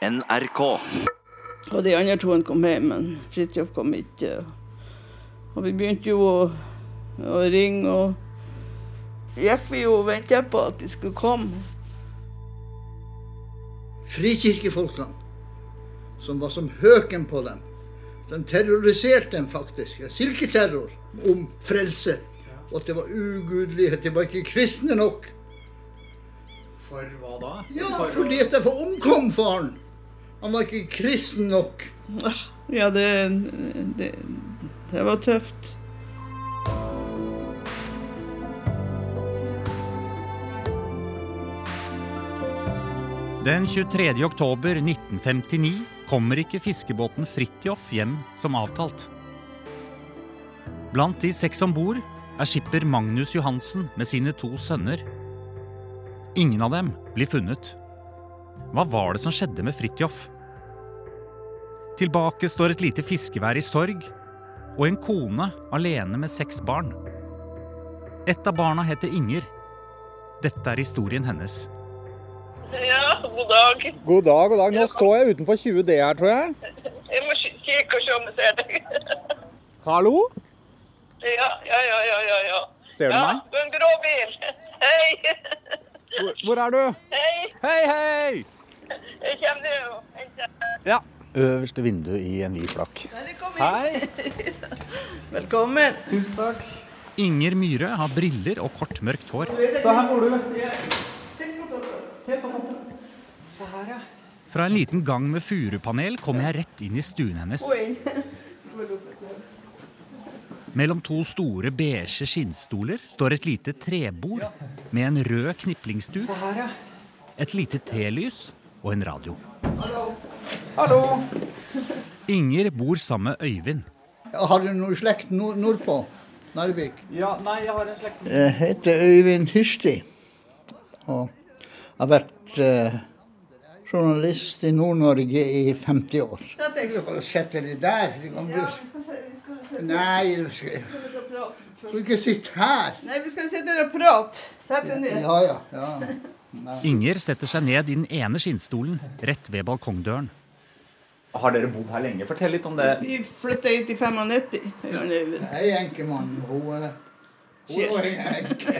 NRK. Og de andre to kom hjem, men Fridtjof kom ikke. Og vi begynte jo å, å ringe, og gikk vi jo og venta på at de skulle komme. Frikirkefolkene, som var som høken på dem, de terroriserte dem faktisk. Silketerror om frelse. Og at det var ugudelighet. De var ikke kristne nok. For hva da? Ja, fordi at derfor omkom faren. Han var ikke kristen nok. Ja, det, det, det var tøft. Den 23. oktober 1959 kommer ikke fiskebåten Fridtjof hjem som avtalt. Blant de seks om bord er skipper Magnus Johansen med sine to sønner. Ingen av dem blir funnet. Hva var det som skjedde med Fridtjof? Tilbake står et lite fiskevær i sorg, og en kone alene med seks barn. Et av barna heter Inger. Dette er historien hennes. Ja, god dag. God dag, god dag. Nå står jeg utenfor 20D her, tror jeg. Jeg må kikke og se om jeg ser deg. Hallo? Ja, ja, ja, ja, ja. ja. Ser du Ja, meg? du er en grå bil. Hei. Hvor, hvor er du? Hei. Hei, hei! Jeg kommer nå. Ja. Øverste vindu i en hvit flakk. Hei. Velkommen. Tusen takk. Inger Myhre har briller og kort, mørkt hår. Så her bor du. Helt på toppen. Så her, ja. Fra en liten gang med furupanel kommer jeg rett inn i stuen hennes. Mellom to store beige skinnstoler står et lite trebord med en rød kniplingsduk, et lite telys og en radio. Hallo. Inger bor sammen med Øyvind. Har du noe slekt nord nordpå? Narvik? Ja, nei, jeg har en slekt. Jeg heter Øyvind Hyrsti. Og har vært eh, journalist i Nord-Norge i 50 år. Sett deg. Du kan sette deg der. Du kan Ja, vi skal, se, vi skal, se, Nei, du skal, skal skal ikke sitte her. Nei, vi skal sitte der og prate. Sett deg ned. Ja, ja. ja. Nei. Inger setter seg ned i den ene skinnstolen rett ved balkongdøren. Har dere bodd her lenge? Fortell litt om det. Vi flytta hit i 95. jeg og Øyvind. Hei, enkemann. Hun er hun enke.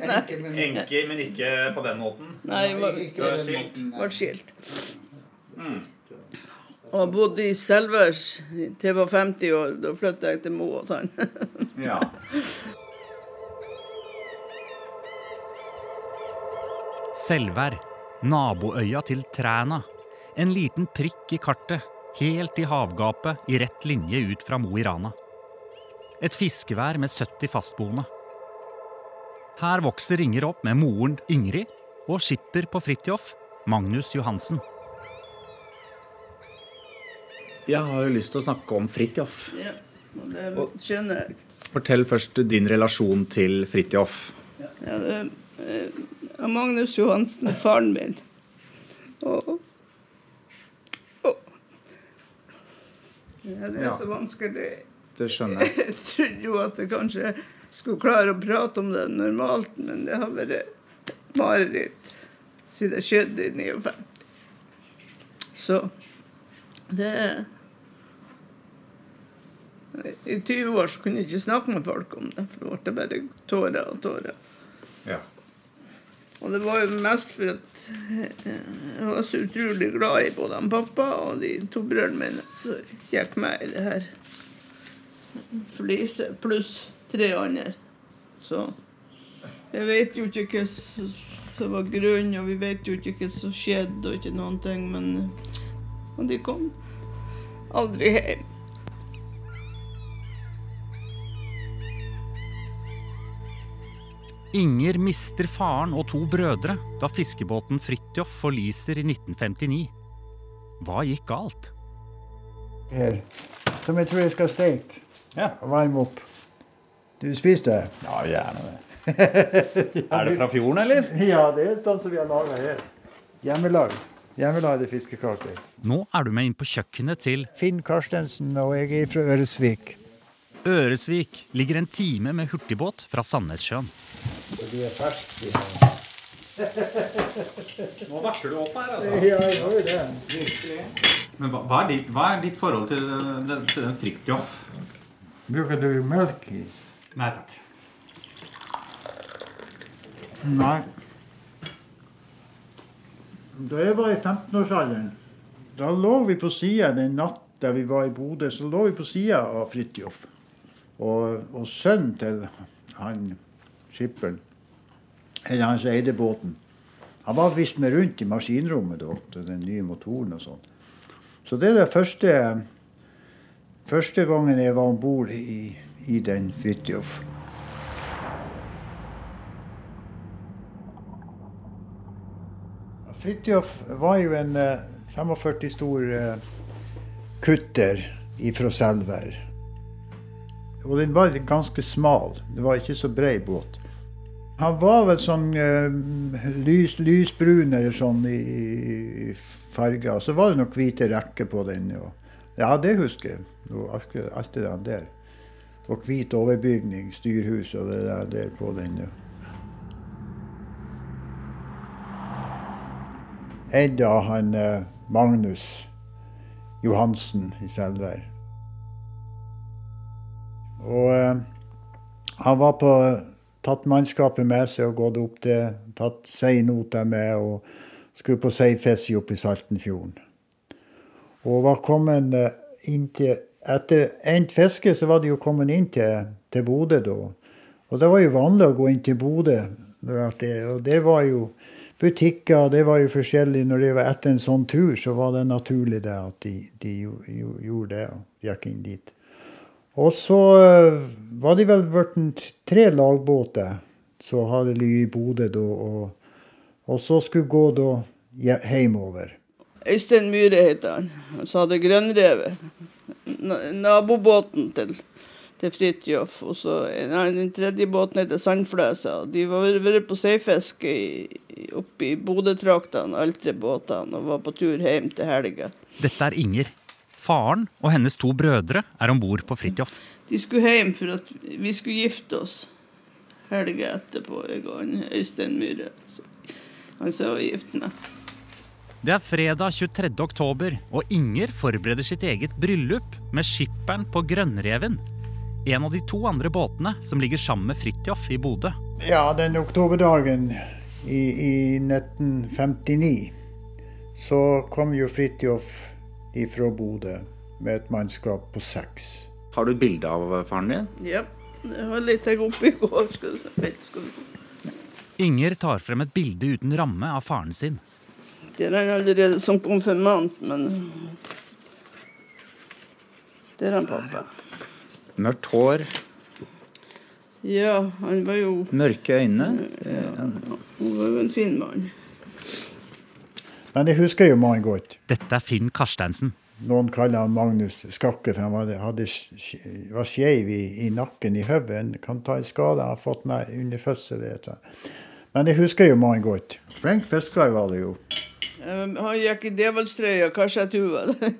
Enke, men enke, men ikke på den måten. Nei, var- ikke måten. ble skilt. Og bodde i Selvers til jeg var 50 år. Da flytta jeg til Mo og Tann. Ja. Selvær, naboøya til Træna. En liten prikk i kartet, helt i havgapet i rett linje ut fra Mo i Rana. Et fiskevær med 70 fastboende. Her vokser Inger opp med moren Ingrid og skipper på Fridtjof, Magnus Johansen. Jeg har jo lyst til å snakke om Fridtjof. ja, det skjønner jeg. Fortell først din relasjon til Fridtjof. Ja, det er Magnus Johansen, faren min. Og, og ja, Det er så vanskelig. Det skjønner jeg. Jeg trodde jo at jeg kanskje skulle klare å prate om det normalt, men det har vært mareritt siden det skjedde i 59. Så det I 20 år så kunne jeg ikke snakke med folk om det, for det ble bare tårer og tårer. Og det var jo mest for at jeg var så utrolig glad i både han pappa og de to brødrene mine som gikk med i det her fliset, pluss tre andre. Så jeg vet jo ikke hva som var grunnen, og vi vet jo ikke hva som skjedde, og ikke noen ting, men Og de kom aldri hjem. Inger mister faren og to brødre da fiskebåten Fridtjof forliser i 1959. Hva gikk galt? her, som jeg tror jeg skal steke Ja. varme opp. Du spiste det? ja, gjerne det. Er det fra fjorden, eller? Ja, det er sånn som vi har laga her. Hjemmelag. Hjemmelagde fiskekaker. Nå er du med inn på kjøkkenet til Finn Karstensen, og jeg er fra Øresvik. Øresvik. Ligger en time med hurtigbåt fra Sandnessjøen. Så de er ferske. Nå vasker du opp her, altså. Ja, jeg gjør jo det. Men hva, hva, er ditt, hva er ditt forhold til, den- til den Fridtjof? Bruker du melk i? Nei takk. Nei. Da jeg var i 15-årsalderen, da lå vi på sida den natta vi var i Bodø, så lå vi på sida av Fridtjof. Og, og sønnen til han skipperen, eller han som eide båten, han var visst med rundt i maskinrommet da, til den nye motoren og sånn. Så det er det første, første gangen jeg var om bord i, i den Fridtjof. Fridtjof var jo en eh, 45 stor eh, kutter ifra Selvær. Og den var ganske smal. Det var ikke så brei båt. Han var vel sånn uh, lys, lysbrun eller sånn i, i farger. Og så var det noen hvite rekker på den. Og, ja, det husker jeg. Alt, alt det der. Og hvit overbygning, styrhus og det der, der på den. Ja. Edda han uh, Magnus Johansen i Selvær. Og uh, han var på tatt mannskapet med seg og gått opp til Tatt seinoter med og skulle på seifiske oppe i Saltenfjorden. Og var kommet eh, inn til Etter endt fiske så var de jo kommet inn til, til Bodø da. Og det var jo vanlig å gå inn til Bodø. Og det var jo butikker, det var jo forskjellig. Når det var etter en sånn tur, så var det naturlig det at de, de gjorde det og gikk inn dit. Og så eh, var de vel blitt tre lagbåter som hadde ligget i Bodø da, og, og så skulle gå da hjemover. Øystein Myhre heter han. Og så hadde grønnrevet. Nabobåten til, til Fridtjof. Og så en den tredje båten heter Sandfløsa. De var vært på seifiske oppe i Bodø-traktene, alle tre båtene, og var på tur hjem til helga. Dette er Inger. Faren og hennes to brødre er om bord på Fridtjof. De skulle hjem for at vi skulle gifte oss helga etterpå, jeg og han Øystein Myhre. Så Han sa å gifte meg. Det er fredag 23. oktober, og Inger forbereder sitt eget bryllup med skipperen på Grønnreven. En av de to andre båtene som ligger sammen med Fridtjof i Bodø. Ja, den oktoberdagen i, i 1959 så kom jo Fridtjof ifra Bodø med et mannskap på seks. Har du bilde av faren din? Ja. Det var litt jeg oppe i går. Skal du, skal du. Inger tar frem et bilde uten ramme av faren sin. Det er han allerede som konfirmant, men Det er han pappa. Mørkt hår, Ja, han var jo mørke øyne. Han var jo en fin mann. Men jeg husker jo mannen godt. Dette er Finn Karsteinsen. Noen kaller han Magnus Skakke, for han var, hadde, var skeiv i, i, nakken i hodet. Kan ta en skade han har fått meg under fødsel. Men jeg husker jo mannen godt. Flink fisker var det jo. Han gikk i djevelstrøya, det.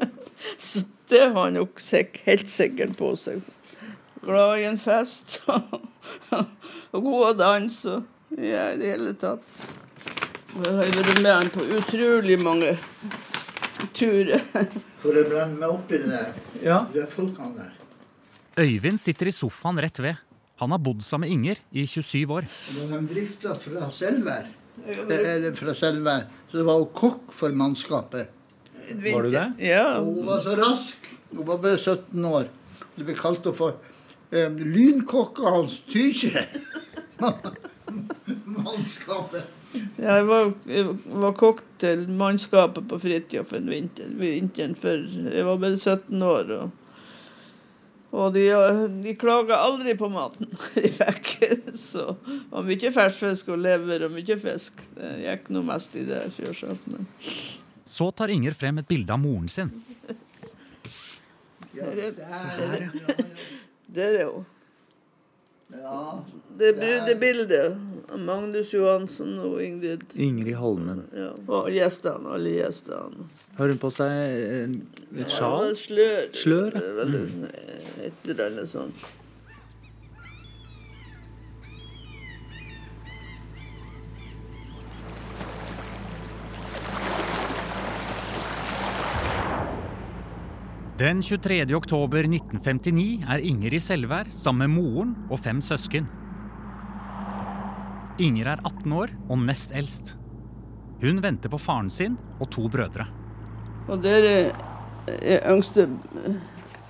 Så det har han nok helt sikkert på seg. Glad i en fest og god å danse og ja, i det hele tatt. Jeg har vært med han på utrolig mange turer. For å brenne meg opp i det der. Ja. De folkene der. Øyvind sitter i sofaen rett ved. Han har bodd sammen med Inger i 27 år. Når de drifta fra Selvær, eller fra Selvær, så var hun kokk for mannskapet. Var du det? Ja. Hun var så rask. Hun var bare 17 år. Det ble kalt henne for eh, lynkokka hans Tykje. Mannskapet. Jeg var, jeg var kokk til mannskapet på Fridtjof en vinter, vinteren før. Jeg var bare 17 år. Og, og de, de klaga aldri på maten de fikk. Så det var mye ferskfisk og lever og mye fisk. Det gikk nå mest i det, sjølsagt. Så tar Inger frem et bilde av moren sin. der er, der, der er hun. Ja. Det brudebildet av Magnus Johansen og Ingrid. Ingrid Holmen. Ja. Og gjestene, alle gjestene. Har hun på seg et et Ja, slør. Slør, ja. Vel, Et eller annet sånt. Den 23. oktober 1959 er Inger i Selvær sammen med moren og fem søsken. Inger er 18 år og nest eldst. Hun venter på faren sin og to brødre. Og der er, er yngste eh,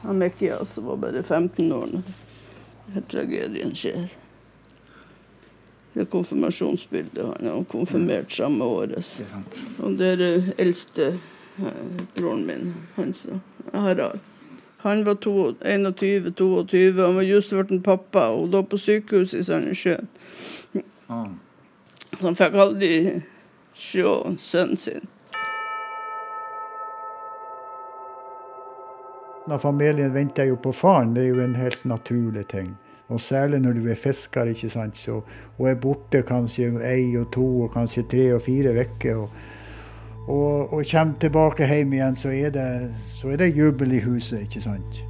Amekia, som var bare 15 år når tragedien skjer. Det er konfirmasjonsbildet. Han er konfirmert samme året. Og der er eldste eh, broren min, Hans Harald. Han var 21-22, han var just blitt pappa og lå på sykehus i Sandnessjøen. Så han fikk aldri se sønnen sin. Når familien venter jo på faren, det er jo en helt naturlig ting. Og særlig når du er fisker ikke sant, så, og er borte kanskje ei og to og kanskje tre og fire uker. Og, og, kommer tilbake hjem igjen, så er, det, så er det jubel i huset, ikke sant.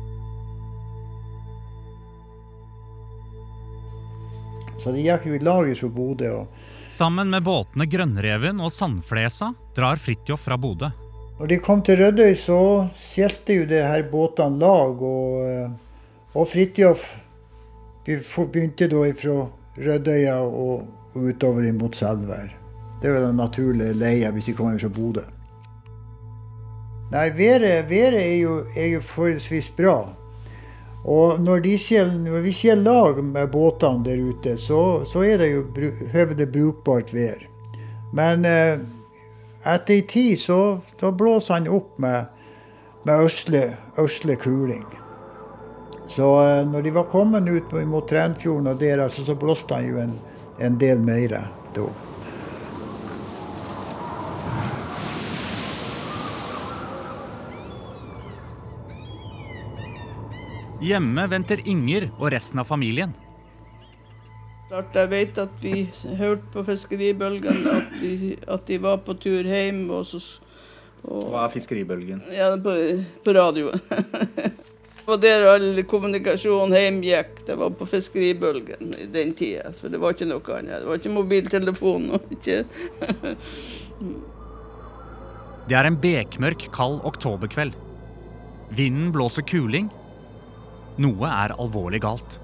Så de gikk jo i lag fra Bodø. og Sammen med båtene Grønnreven og Sandflesa drar Fridtjof fra Bodø. Når de kom til Rødøy, så skjelte jo det her båtene lag. Og, eh, og Fridtjof begynte da fra Rødøya og, og utover mot Selvær. Det er jo den naturlige leia hvis de kommer fra Bodø. Nei, været, været er, jo, er jo forholdsvis bra. Og når, skjer, når vi skjer lag med båtene der ute, så, så er det jo høvelig brukbart vær. Men eh, etter en tid så da blåser han opp med, med øsle, østlig kuling. Så eh, når de var kommet ut mot Trenfjorden og der, altså, så blåste han jo en, en del mer da. Hjemme venter Inger og resten av familien. Klart jeg vet at vi hørte på fiskeribølgen at de, at de var på tur hjem. Og så, og, Hva er fiskeribølgen? ja, på, på radioen. det var der all kommunikasjon hjem gikk. Det var på fiskeribølgen i den tida. For det var ikke noe annet. Det var ikke mobiltelefon. og ikke... Det er en bekmørk, kald oktoberkveld. Vinden blåser kuling. Noe er alvorlig galt.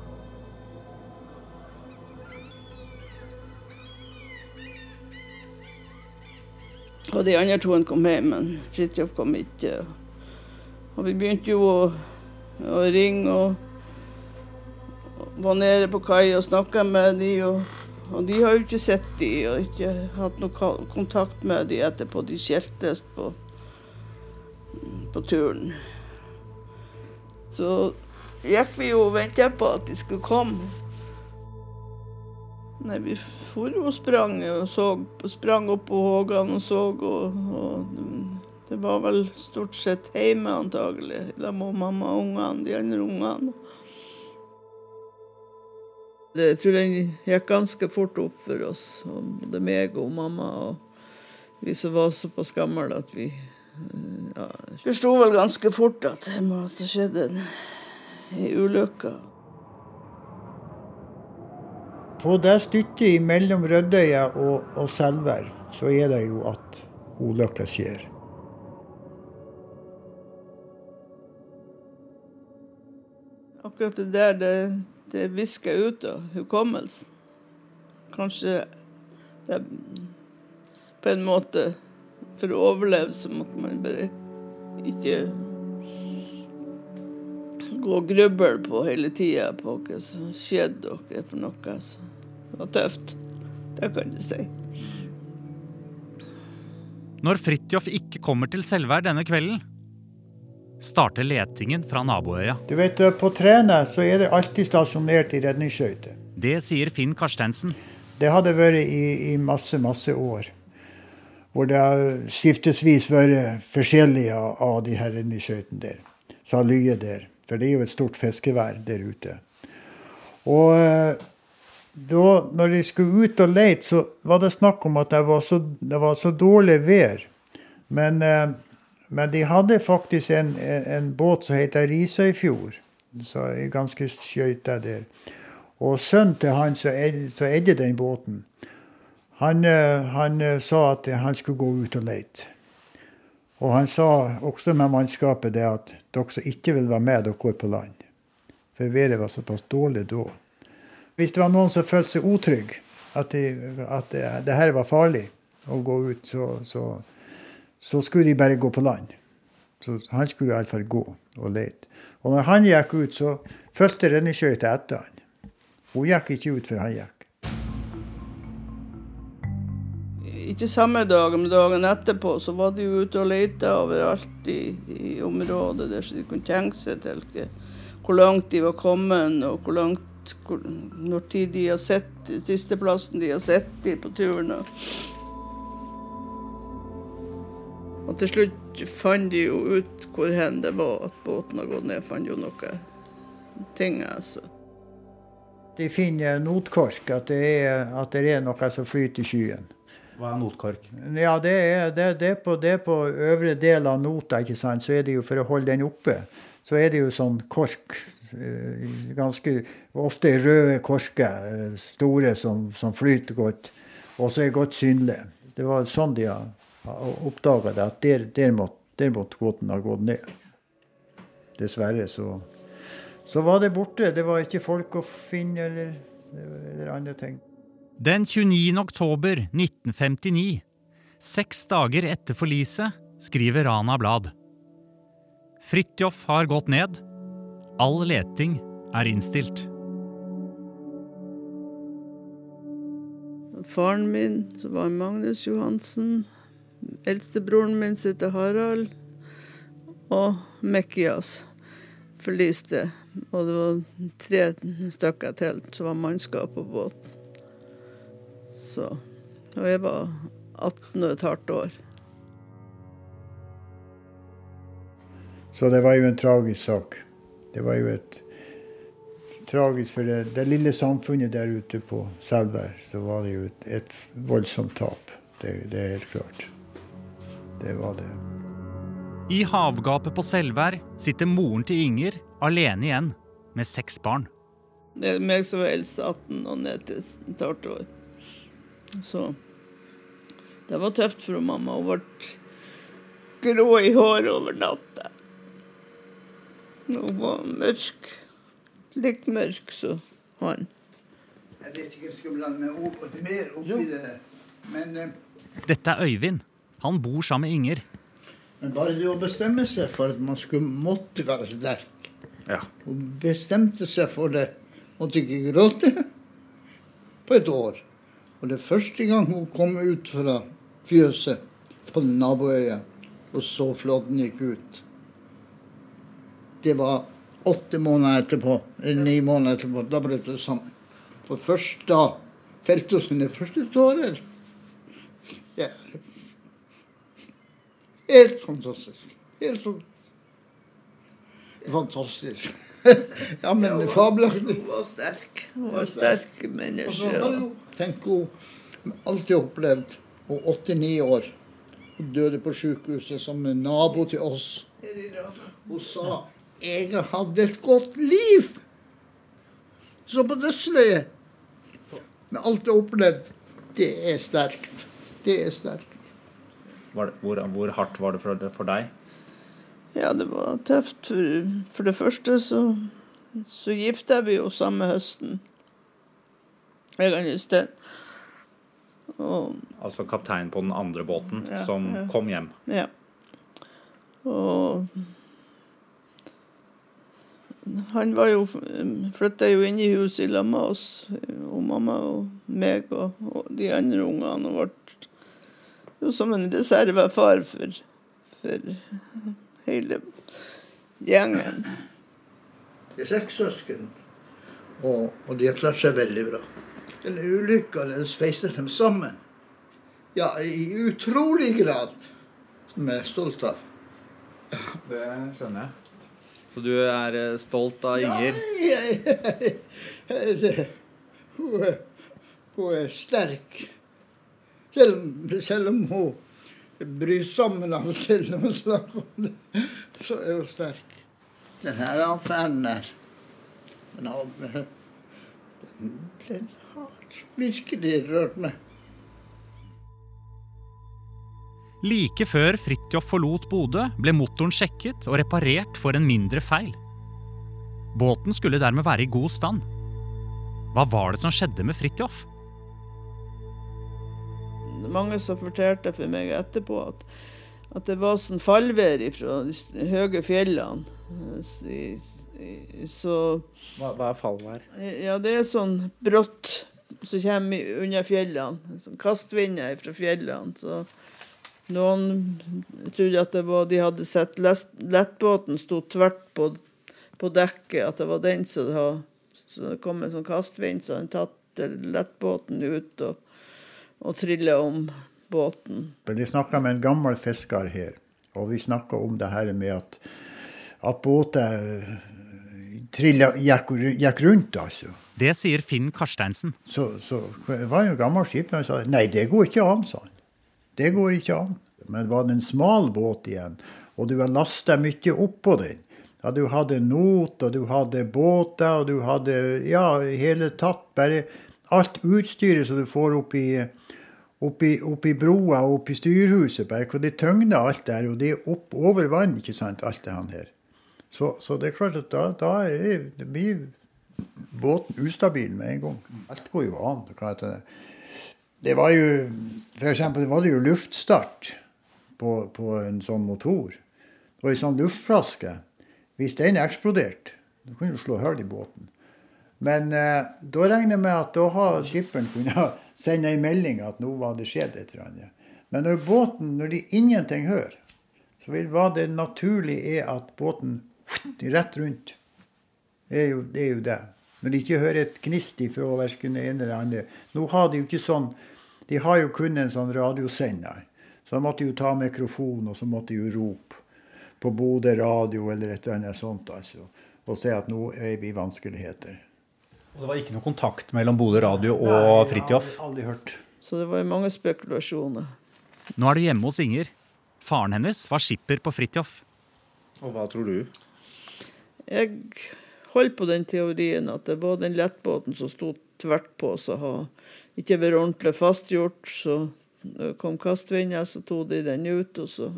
Og de andre to kom hjem, men Fridtjof kom ikke. Og vi begynte jo å, å ringe og, og var nede på kai og snakka med de, og, og de har jo ikke sett de og ikke hatt noe kontakt med de etterpå. De skjeltes på, på turen. Så gikk vi jo og venta på at de skulle komme. Nei, vi for og sprang og så, sprang opp på Hågan og så, og, og det var vel stort sett hjemme antagelig, sammen med mamma og ungene, de andre ungene. Jeg tror den gikk ganske fort opp for oss, både meg og mamma og vi som var såpass gamle at vi ja, forsto vel ganske fort at det måtte skjedde en, en ulykke. På det stykket mellom Rødøya og, og Selvær, så er det jo at ulykka skjer. Akkurat det der, det, det visker ut av hukommelsen. Kanskje det på en måte For å overleve så måtte man bare ikke gå og gruble på hele tida på hva som skjedde og hva for noe. Så det var tøft. Det kan du si. Når Fridtjof ikke kommer til Selvær denne kvelden, starter letingen fra naboøya. Du vet, På Træna så er det alltid stasjonert i redningsskøyter. Det sier Finn Karstensen. Det hadde vært i, i masse, masse år. Hvor det har skiftesvis vært forskjellige av, de her redningsskøytene der. så har ligget der. For det er jo et stort fiskevær der ute. Og eh, da når de skulle ut og lete, så var det snakk om at det var så, det var så dårlig vær. Men, eh, men de hadde faktisk en, en, båt som heter Risøyfjord. Så er ganske skøyta der. Og sønnen til han som eide, den båten, han, eh, han sa at han skulle gå ut og lete. Og han sa også med mannskapet det at dere som ikke vil være med, dere går på land. For været var såpass dårlig da. Hvis det var noen som følte seg utrygg, at, de, at det, det, her var farlig å gå ut, så, så, så, skulle de bare gå på land. Så han skulle iallfall gå og lete. Og når han gikk ut, så fulgte renneskøyta etter han. Hun gikk ikke ut før han gikk. Ikke samme dag, men dagen etterpå så var de ute og leita overalt i, i, området der, så de kunne tenke seg til hvor langt de var kommet, og hvor langt, hvor, når tid de har sett siste plassen de har sett i på turen. Og til slutt fant de jo ut hvor hen det var at båten har gått ned. Fant jo noe ting, altså. De finner notkork, at det er, at det er noe som flyter i skyen. Hva er notkork? Ja, det er, det, det er, på, det er på øvre del av nota, ikke sant. Så er det jo for å holde den oppe, så er det jo sånn kork. Eh, ganske ofte røde korker, eh, store, som, som flyter godt. Og så er godt synlige. Det var sånn de oppdaga det, at der, der måtte, der måtte kvoten ha gått ned. Dessverre så, så var det borte. Det var ikke folk å finne eller, eller andre ting. Den 29. oktober 1959, seks dager etter forliset, skriver Rana Blad. Fridtjof har gått ned. All leting er innstilt. Faren min, som var Magnus Johansen, eldstebroren min heter Harald, og Mekkias forliste. Og det var tre stykker til som var mannskap på båten. Så, og jeg var 18 og et halvt år. Så det var jo en tragisk sak. Det var jo et tragisk for det, det lille samfunnet der ute på Selvær, så var det jo et, et voldsomt tap. Det, det, er helt klart. Det var det. I havgapet på Selvær sitter moren til Inger alene igjen med seks barn. Det er meg som var eldst 18 og ned til et halvt år. Så det var tøft for mamma. Hun ble grå i håret over natta. Hun var mørk. Litt mørk som han. Jeg vet ikke om jeg skal blande meg opp, mer oppi det der. Men eh, Dette er Øyvind. Han bor sammen med Inger. Men bare det å bestemme seg for at man skulle måtte være sterk, Ja. Hun bestemte seg for det, måtte ikke gråte på et år. Og det første gang hun kom ut fra fjøset på naboøya og så flåten gikk ut Det var åtte måneder etterpå, eller ni måneder etterpå. Da brøt det sammen. For først da felte hun sine første tårer. Ja. Helt fantastisk. Helt sånn Fantastisk. ja, men fabelaktig. Hun var sterk. Hun var sterk menneske. og- Tenk hun alltid opplevd. Hun 89 år. Hun døde på sykehuset som en nabo til oss. Hun sa 'Jeg hadde et godt liv'. Så på dødsleiet. Med alt jeg har opplevd. Det er sterkt. Det er sterkt. Var hvor, hvor hardt var det for, for deg? Ja, det var tøft. For, for det første så, så gifta vi jo samme høsten. Jeg kan huske det. Og Altså kapteinen på den andre båten Ja, som ja. kom hjem. Ja. Og han var jo flytta jo inn i huset i lag med oss, og mamma og meg og, og de andre ungene. Og ble jo som en reservefar for, for hele gjengen. Det er seks søsken, og, og de har klart seg veldig bra. Den ulykka den sveiser dem sammen. Ja, i utrolig grad. Som jeg er stolt av. Det skjønner jeg. Så du er eh, stolt av Inger? Ja, jeg- jeg- hun, er, hun er sterk. Selv, selv om hun bryter sammen av og til når man snakker om det, så er hun sterk. Den her er der, den har, den, den har virkelig rørt meg. Like før Fridtjof forlot Bodø, ble motoren sjekket og reparert for en mindre feil. Båten skulle dermed være i god stand. Hva var det som skjedde med Fridtjof? Mange som fortalte for meg etterpå at, at det var sånn fallvær fra de høye fjellene. Eh, Så, Hva, hva er fallvær? Ja, det er sånn brått som kommer under fjellene. Sånn kastvinder fra fjellene. Så noen trodde at det var De hadde sett lest, lettbåten sto tvert på, på dekket, at det var den som hadde Så det kom en sånn kastvind, så hadde tatt lettbåten ut og, og trylle om båten. Vi De snakka med en gammel fisker her, og vi snakka om det her med at, at båter eh, trilla, gikk, gikk rundt, altså. Det sier Finn Karsteinsen. Så, så var jo gammel skipper og sa nei, det går ikke an, sa han. Det går ikke an. Men var det en smal båt igjen, og du har lasta mye oppå den ja, Du hadde not, og du hadde båter, og du hadde Ja, hele tatt bare alt utstyret som du får opp i opp broa og opp i styrhuset, bare hvor det tøgner alt der, og det er opp over vann, ikke sant, alt det han her. Så, så det er klart at da, da er, det blir båten ustabil med en gang. Alt går jo an. Det? Det var jo For eksempel var det jo luftstart på, på en sånn motor. Det var en sånn luftflaske. Hvis den eksploderte, da kunne du slå hull i båten. Men eh, da regner jeg med at da har skipperen kunnet sende en melding at nå var det skjedd et eller annet. Men når båten, når de ingenting hører, så vil hva det naturlig er at båten rett rundt. Det er jo det. Er jo det. Når de ikke hører et gnist ifra verken det ene eller andre. Nå har de jo ikke sånn De har jo kun en sånn radiosender. Så de måtte jo ta mikrofon, og så måtte de jo rope på Bodø radio eller et eller annet sånt. altså. Og si at nå er vi i vanskeligheter. Og det var ikke noe kontakt mellom Bodø radio og Nei, Fridtjof? Aldri, aldri hørt. Så det var mange spekulasjoner. Nå er du hjemme hos Inger. Faren hennes var skipper på Fridtjof. Og hva tror du? Jeg holder på den teorien at det var den lettbåten som sto tvert på, som har ikke vært ordentlig fastgjort. Så kom kastvinden, så tok de den ut, og så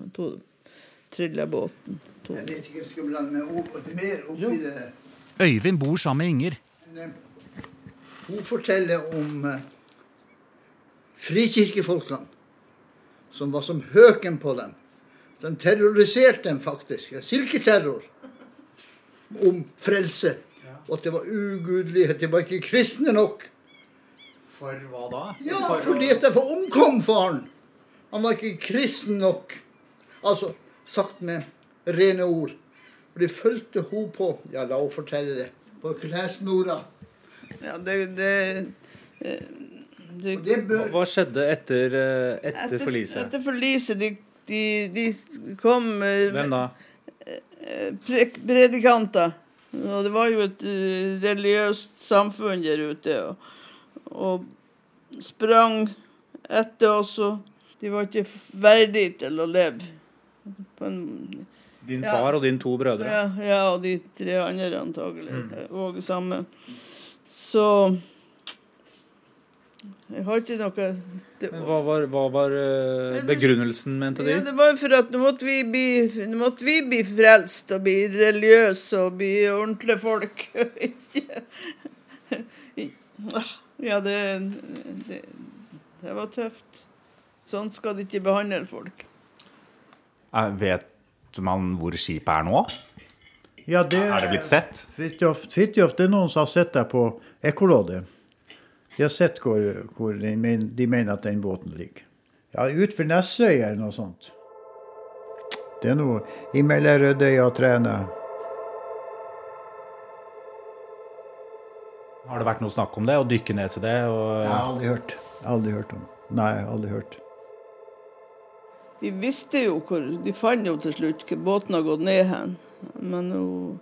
trilla båten. Jeg vet ikke om jeg skal blande meg opp, mer opp i det. Øyvind bor sammen med Inger. Hun forteller om eh, frikirkefolkene som var som høken på dem. De terroriserte dem faktisk. Ja, silketerror. Om frelse. Og at det var ugudelighet. De var ikke kristne nok. For hva da? Ja, fordi at derfor omkom faren. Han var ikke kristen nok. Altså, sagt med rene ord. Og de fulgte hun på. Ja, la henne fortelle det. På klesnora. Ja, det, det, eh, det det bør Hva skjedde etter, etter, etter forliset? Etter forliset, de, de, de kom eh, Hvem da? pre- predikanter. Og det var jo et eh, religiøst samfunn der ute. Og, og sprang etter oss. og De var ikke verdige til å leve. På en, Din Ja. far og dine to brødre? ja, ja, og de tre andre antagelig. Og sammen. Så Jeg har ikke noe det, Men hva var, hva var eh, begrunnelsen, mente de? Ja, det var for at nå måtte vi bli, nå måtte vi bli frelst og bli religiøse og bli ordentlige folk. Ja, det, det Det var tøft. Sånn skal de ikke behandle folk. Eh, Vet man hvor skipet er nå? Ja, det, Er det blitt sett? Fridtjof, Fridtjof, det er noen som har sett deg på ekkoloddet. De har sett hvor, hvor de, men, de mener at den båten ligger. Ja, Utfor Nessøy eller noe sånt. Det er noe imellom Rødøya og Træna. Har det vært noe snakk om det? Å dykke ned til det? Og... Jeg har aldri hørt. Aldri hørt om. Nei, aldri hørt. De visste jo hvor De fant jo til slutt hvor båten har gått ned hen. Men hun,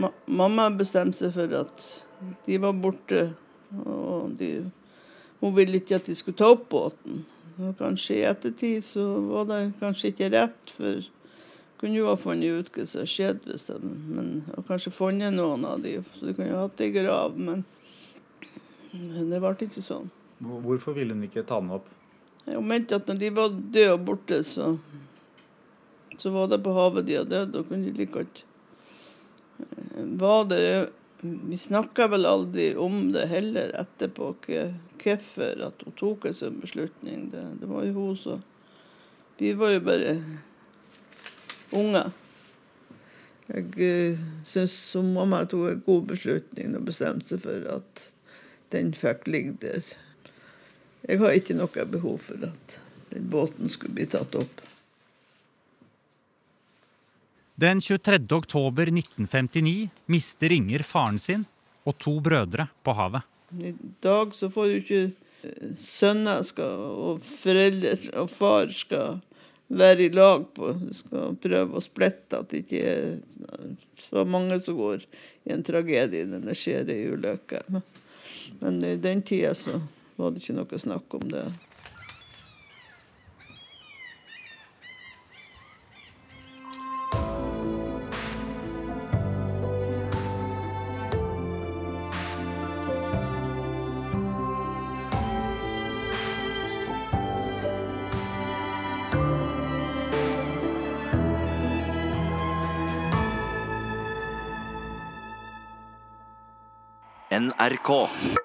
ma, mamma bestemte seg for at de var borte. Og de, hun ville ikke at de skulle ta opp båten. Og kanskje i ettertid så var det kanskje ikke rett, for kunne jo ha funnet ut hva som skjedde hvis de men, Og kanskje funnet noen av de, så de kunne jo hatt det i grav. Men det ble ikke sånn. Hvorfor ville hun ikke ta den opp? Hun mente at når de var døde og borte, så, så var det på havet de hadde dødd. Da kunne like godt eh, det Vi snakka vel aldri om det heller etterpå, hvorfor at hun tok en sånn beslutning. Det, det var jo hun som Vi var jo bare unger. Jeg uh, syns som mamma tok en god beslutning og bestemte seg for at den fikk ligge der. Jeg har ikke noe behov for at den båten skulle bli tatt opp. Den 23. oktober 1959 mister Inger faren sin og to brødre på havet. I dag så får jo ikke eh, sønner skal, og foreldre og far skal være i lag på. De skal prøve å splitte at det ikke er så mange som går i en tragedie når det skjer ei ulykke. Men i den tida så var det ikke noe snakk om det. NRK.